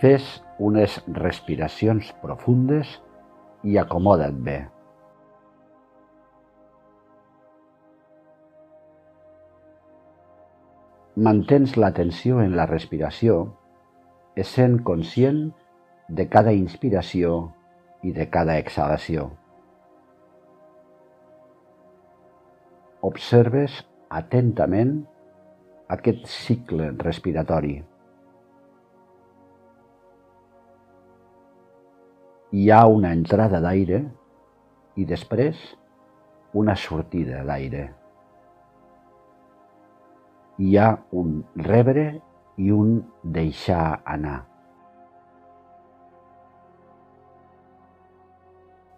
Fes unes respiracions profundes i acomoda't bé. Mantens l'atenció en la respiració, essent conscient de cada inspiració i de cada exhalació. Observes atentament aquest cicle respiratori. Hi ha una entrada d'aire i després una sortida d'aire. Hi ha un rebre i un deixar anar.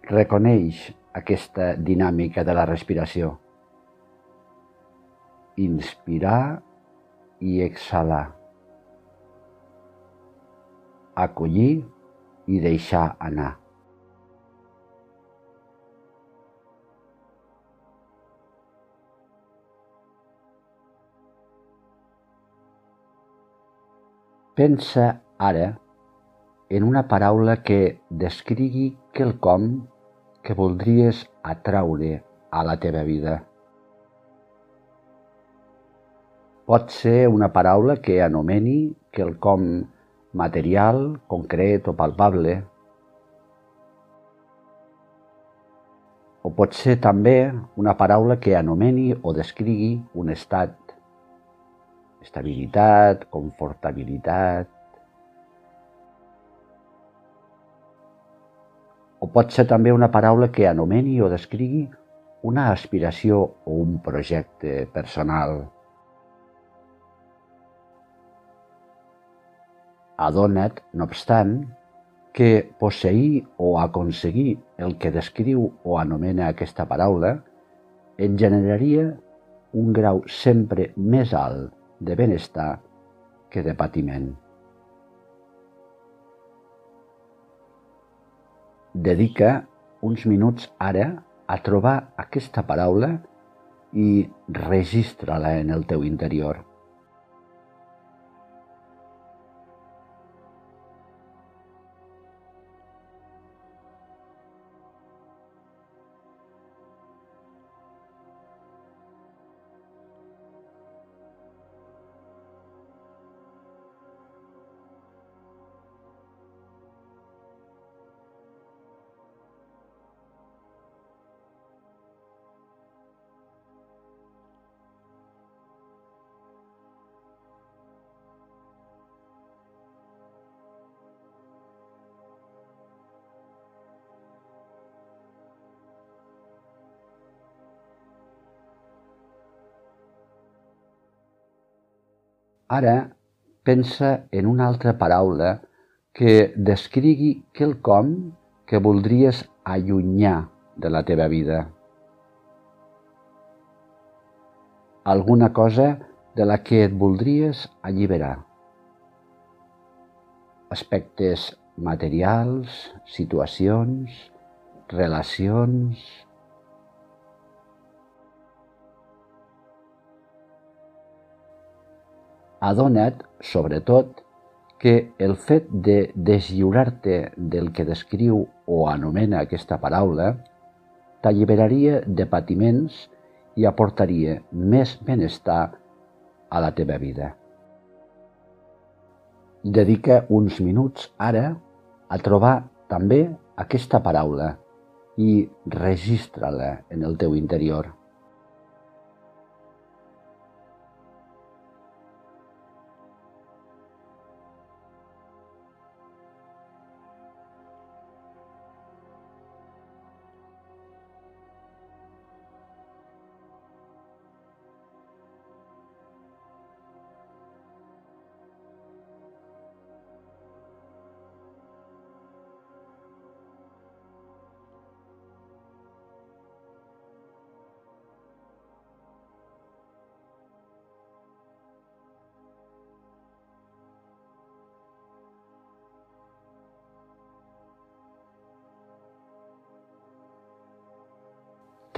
Reconeix aquesta dinàmica de la respiració. Inspirar i exhalar. Acollir i deixar anar. Pensa ara en una paraula que descrigui quelcom que voldries atraure a la teva vida. Pot ser una paraula que anomeni quelcom material, concret o palpable. O pot ser també una paraula que anomeni o descrigui un estat, estabilitat, confortabilitat. O pot ser també una paraula que anomeni o descrigui una aspiració o un projecte personal. Adona't, no obstant, que posseir o aconseguir el que descriu o anomena aquesta paraula et generaria un grau sempre més alt de benestar que de patiment. Dedica uns minuts ara a trobar aquesta paraula i registra-la en el teu interior. Ara pensa en una altra paraula que descrigui quelcom que voldries allunyar de la teva vida. Alguna cosa de la que et voldries alliberar. Aspectes materials, situacions, relacions, Adona't, sobretot, que el fet de deslliurar-te del que descriu o anomena aquesta paraula t'alliberaria de patiments i aportaria més benestar a la teva vida. Dedica uns minuts ara a trobar també aquesta paraula i registra-la en el teu interior.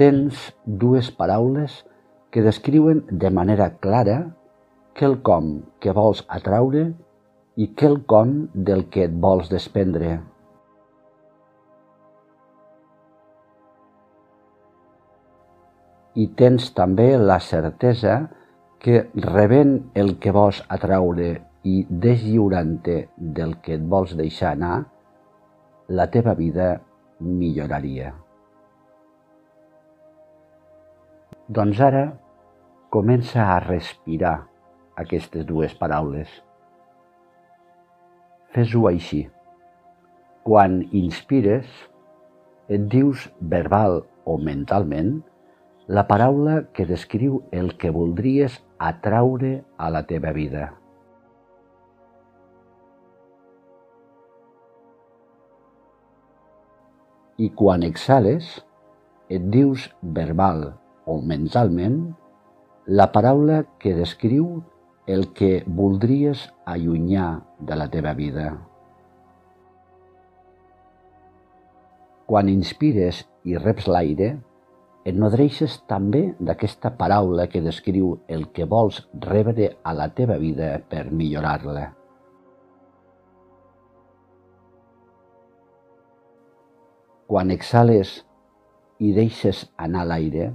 Tens dues paraules que descriuen de manera clara quelcom que vols atraure i quelcom del que et vols desprendre. I tens també la certesa que rebent el que vols atraure i deslliurant-te del que et vols deixar anar, la teva vida milloraria. Doncs ara comença a respirar aquestes dues paraules. Fes-ho així. Quan inspires, et dius verbal o mentalment la paraula que descriu el que voldries atraure a la teva vida. I quan exhales, et dius verbal o mentalment la paraula que descriu el que voldries allunyar de la teva vida. Quan inspires i reps l'aire, et nodreixes també d'aquesta paraula que descriu el que vols rebre a la teva vida per millorar-la. Quan exhales i deixes anar l'aire,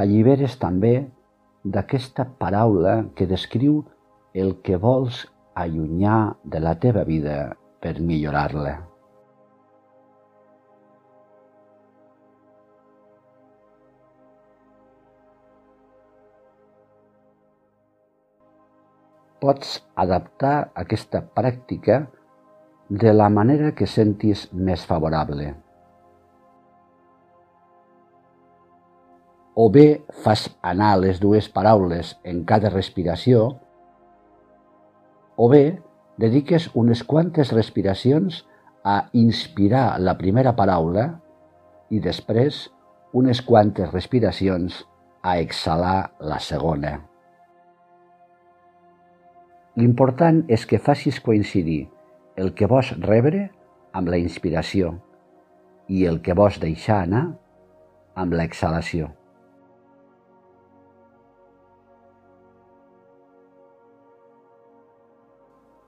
t'alliberes també d'aquesta paraula que descriu el que vols allunyar de la teva vida per millorar-la. Pots adaptar aquesta pràctica de la manera que sentis més favorable. O bé fas anar les dues paraules en cada respiració, o bé dediques unes quantes respiracions a inspirar la primera paraula i després unes quantes respiracions a exhalar la segona. L'important és que facis coincidir el que vols rebre amb la inspiració i el que vols deixar anar amb l'exhalació.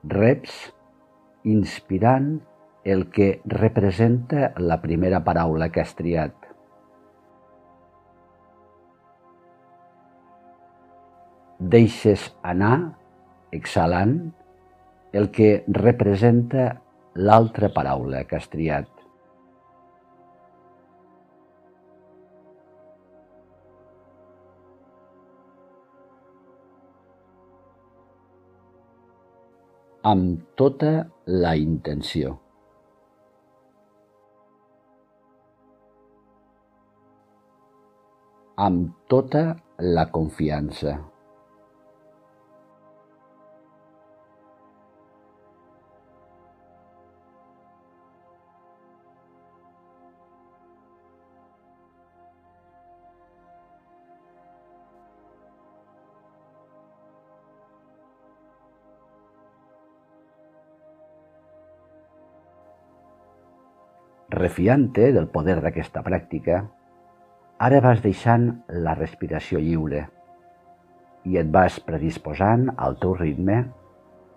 Reps inspirant el que representa la primera paraula que has triat. Deixes anar, exhalant, el que representa l'altra paraula que has triat. Amb tota la intenció. Amb tota la confiança. Refiant-te del poder d'aquesta pràctica, ara vas deixant la respiració lliure i et vas predisposant al teu ritme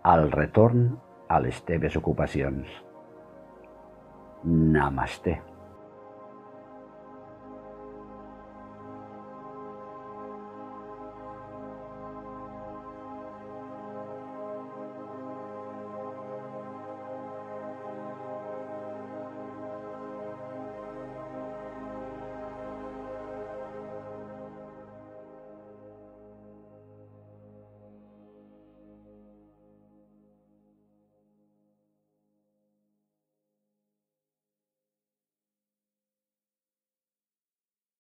al retorn a les teves ocupacions. Namaste.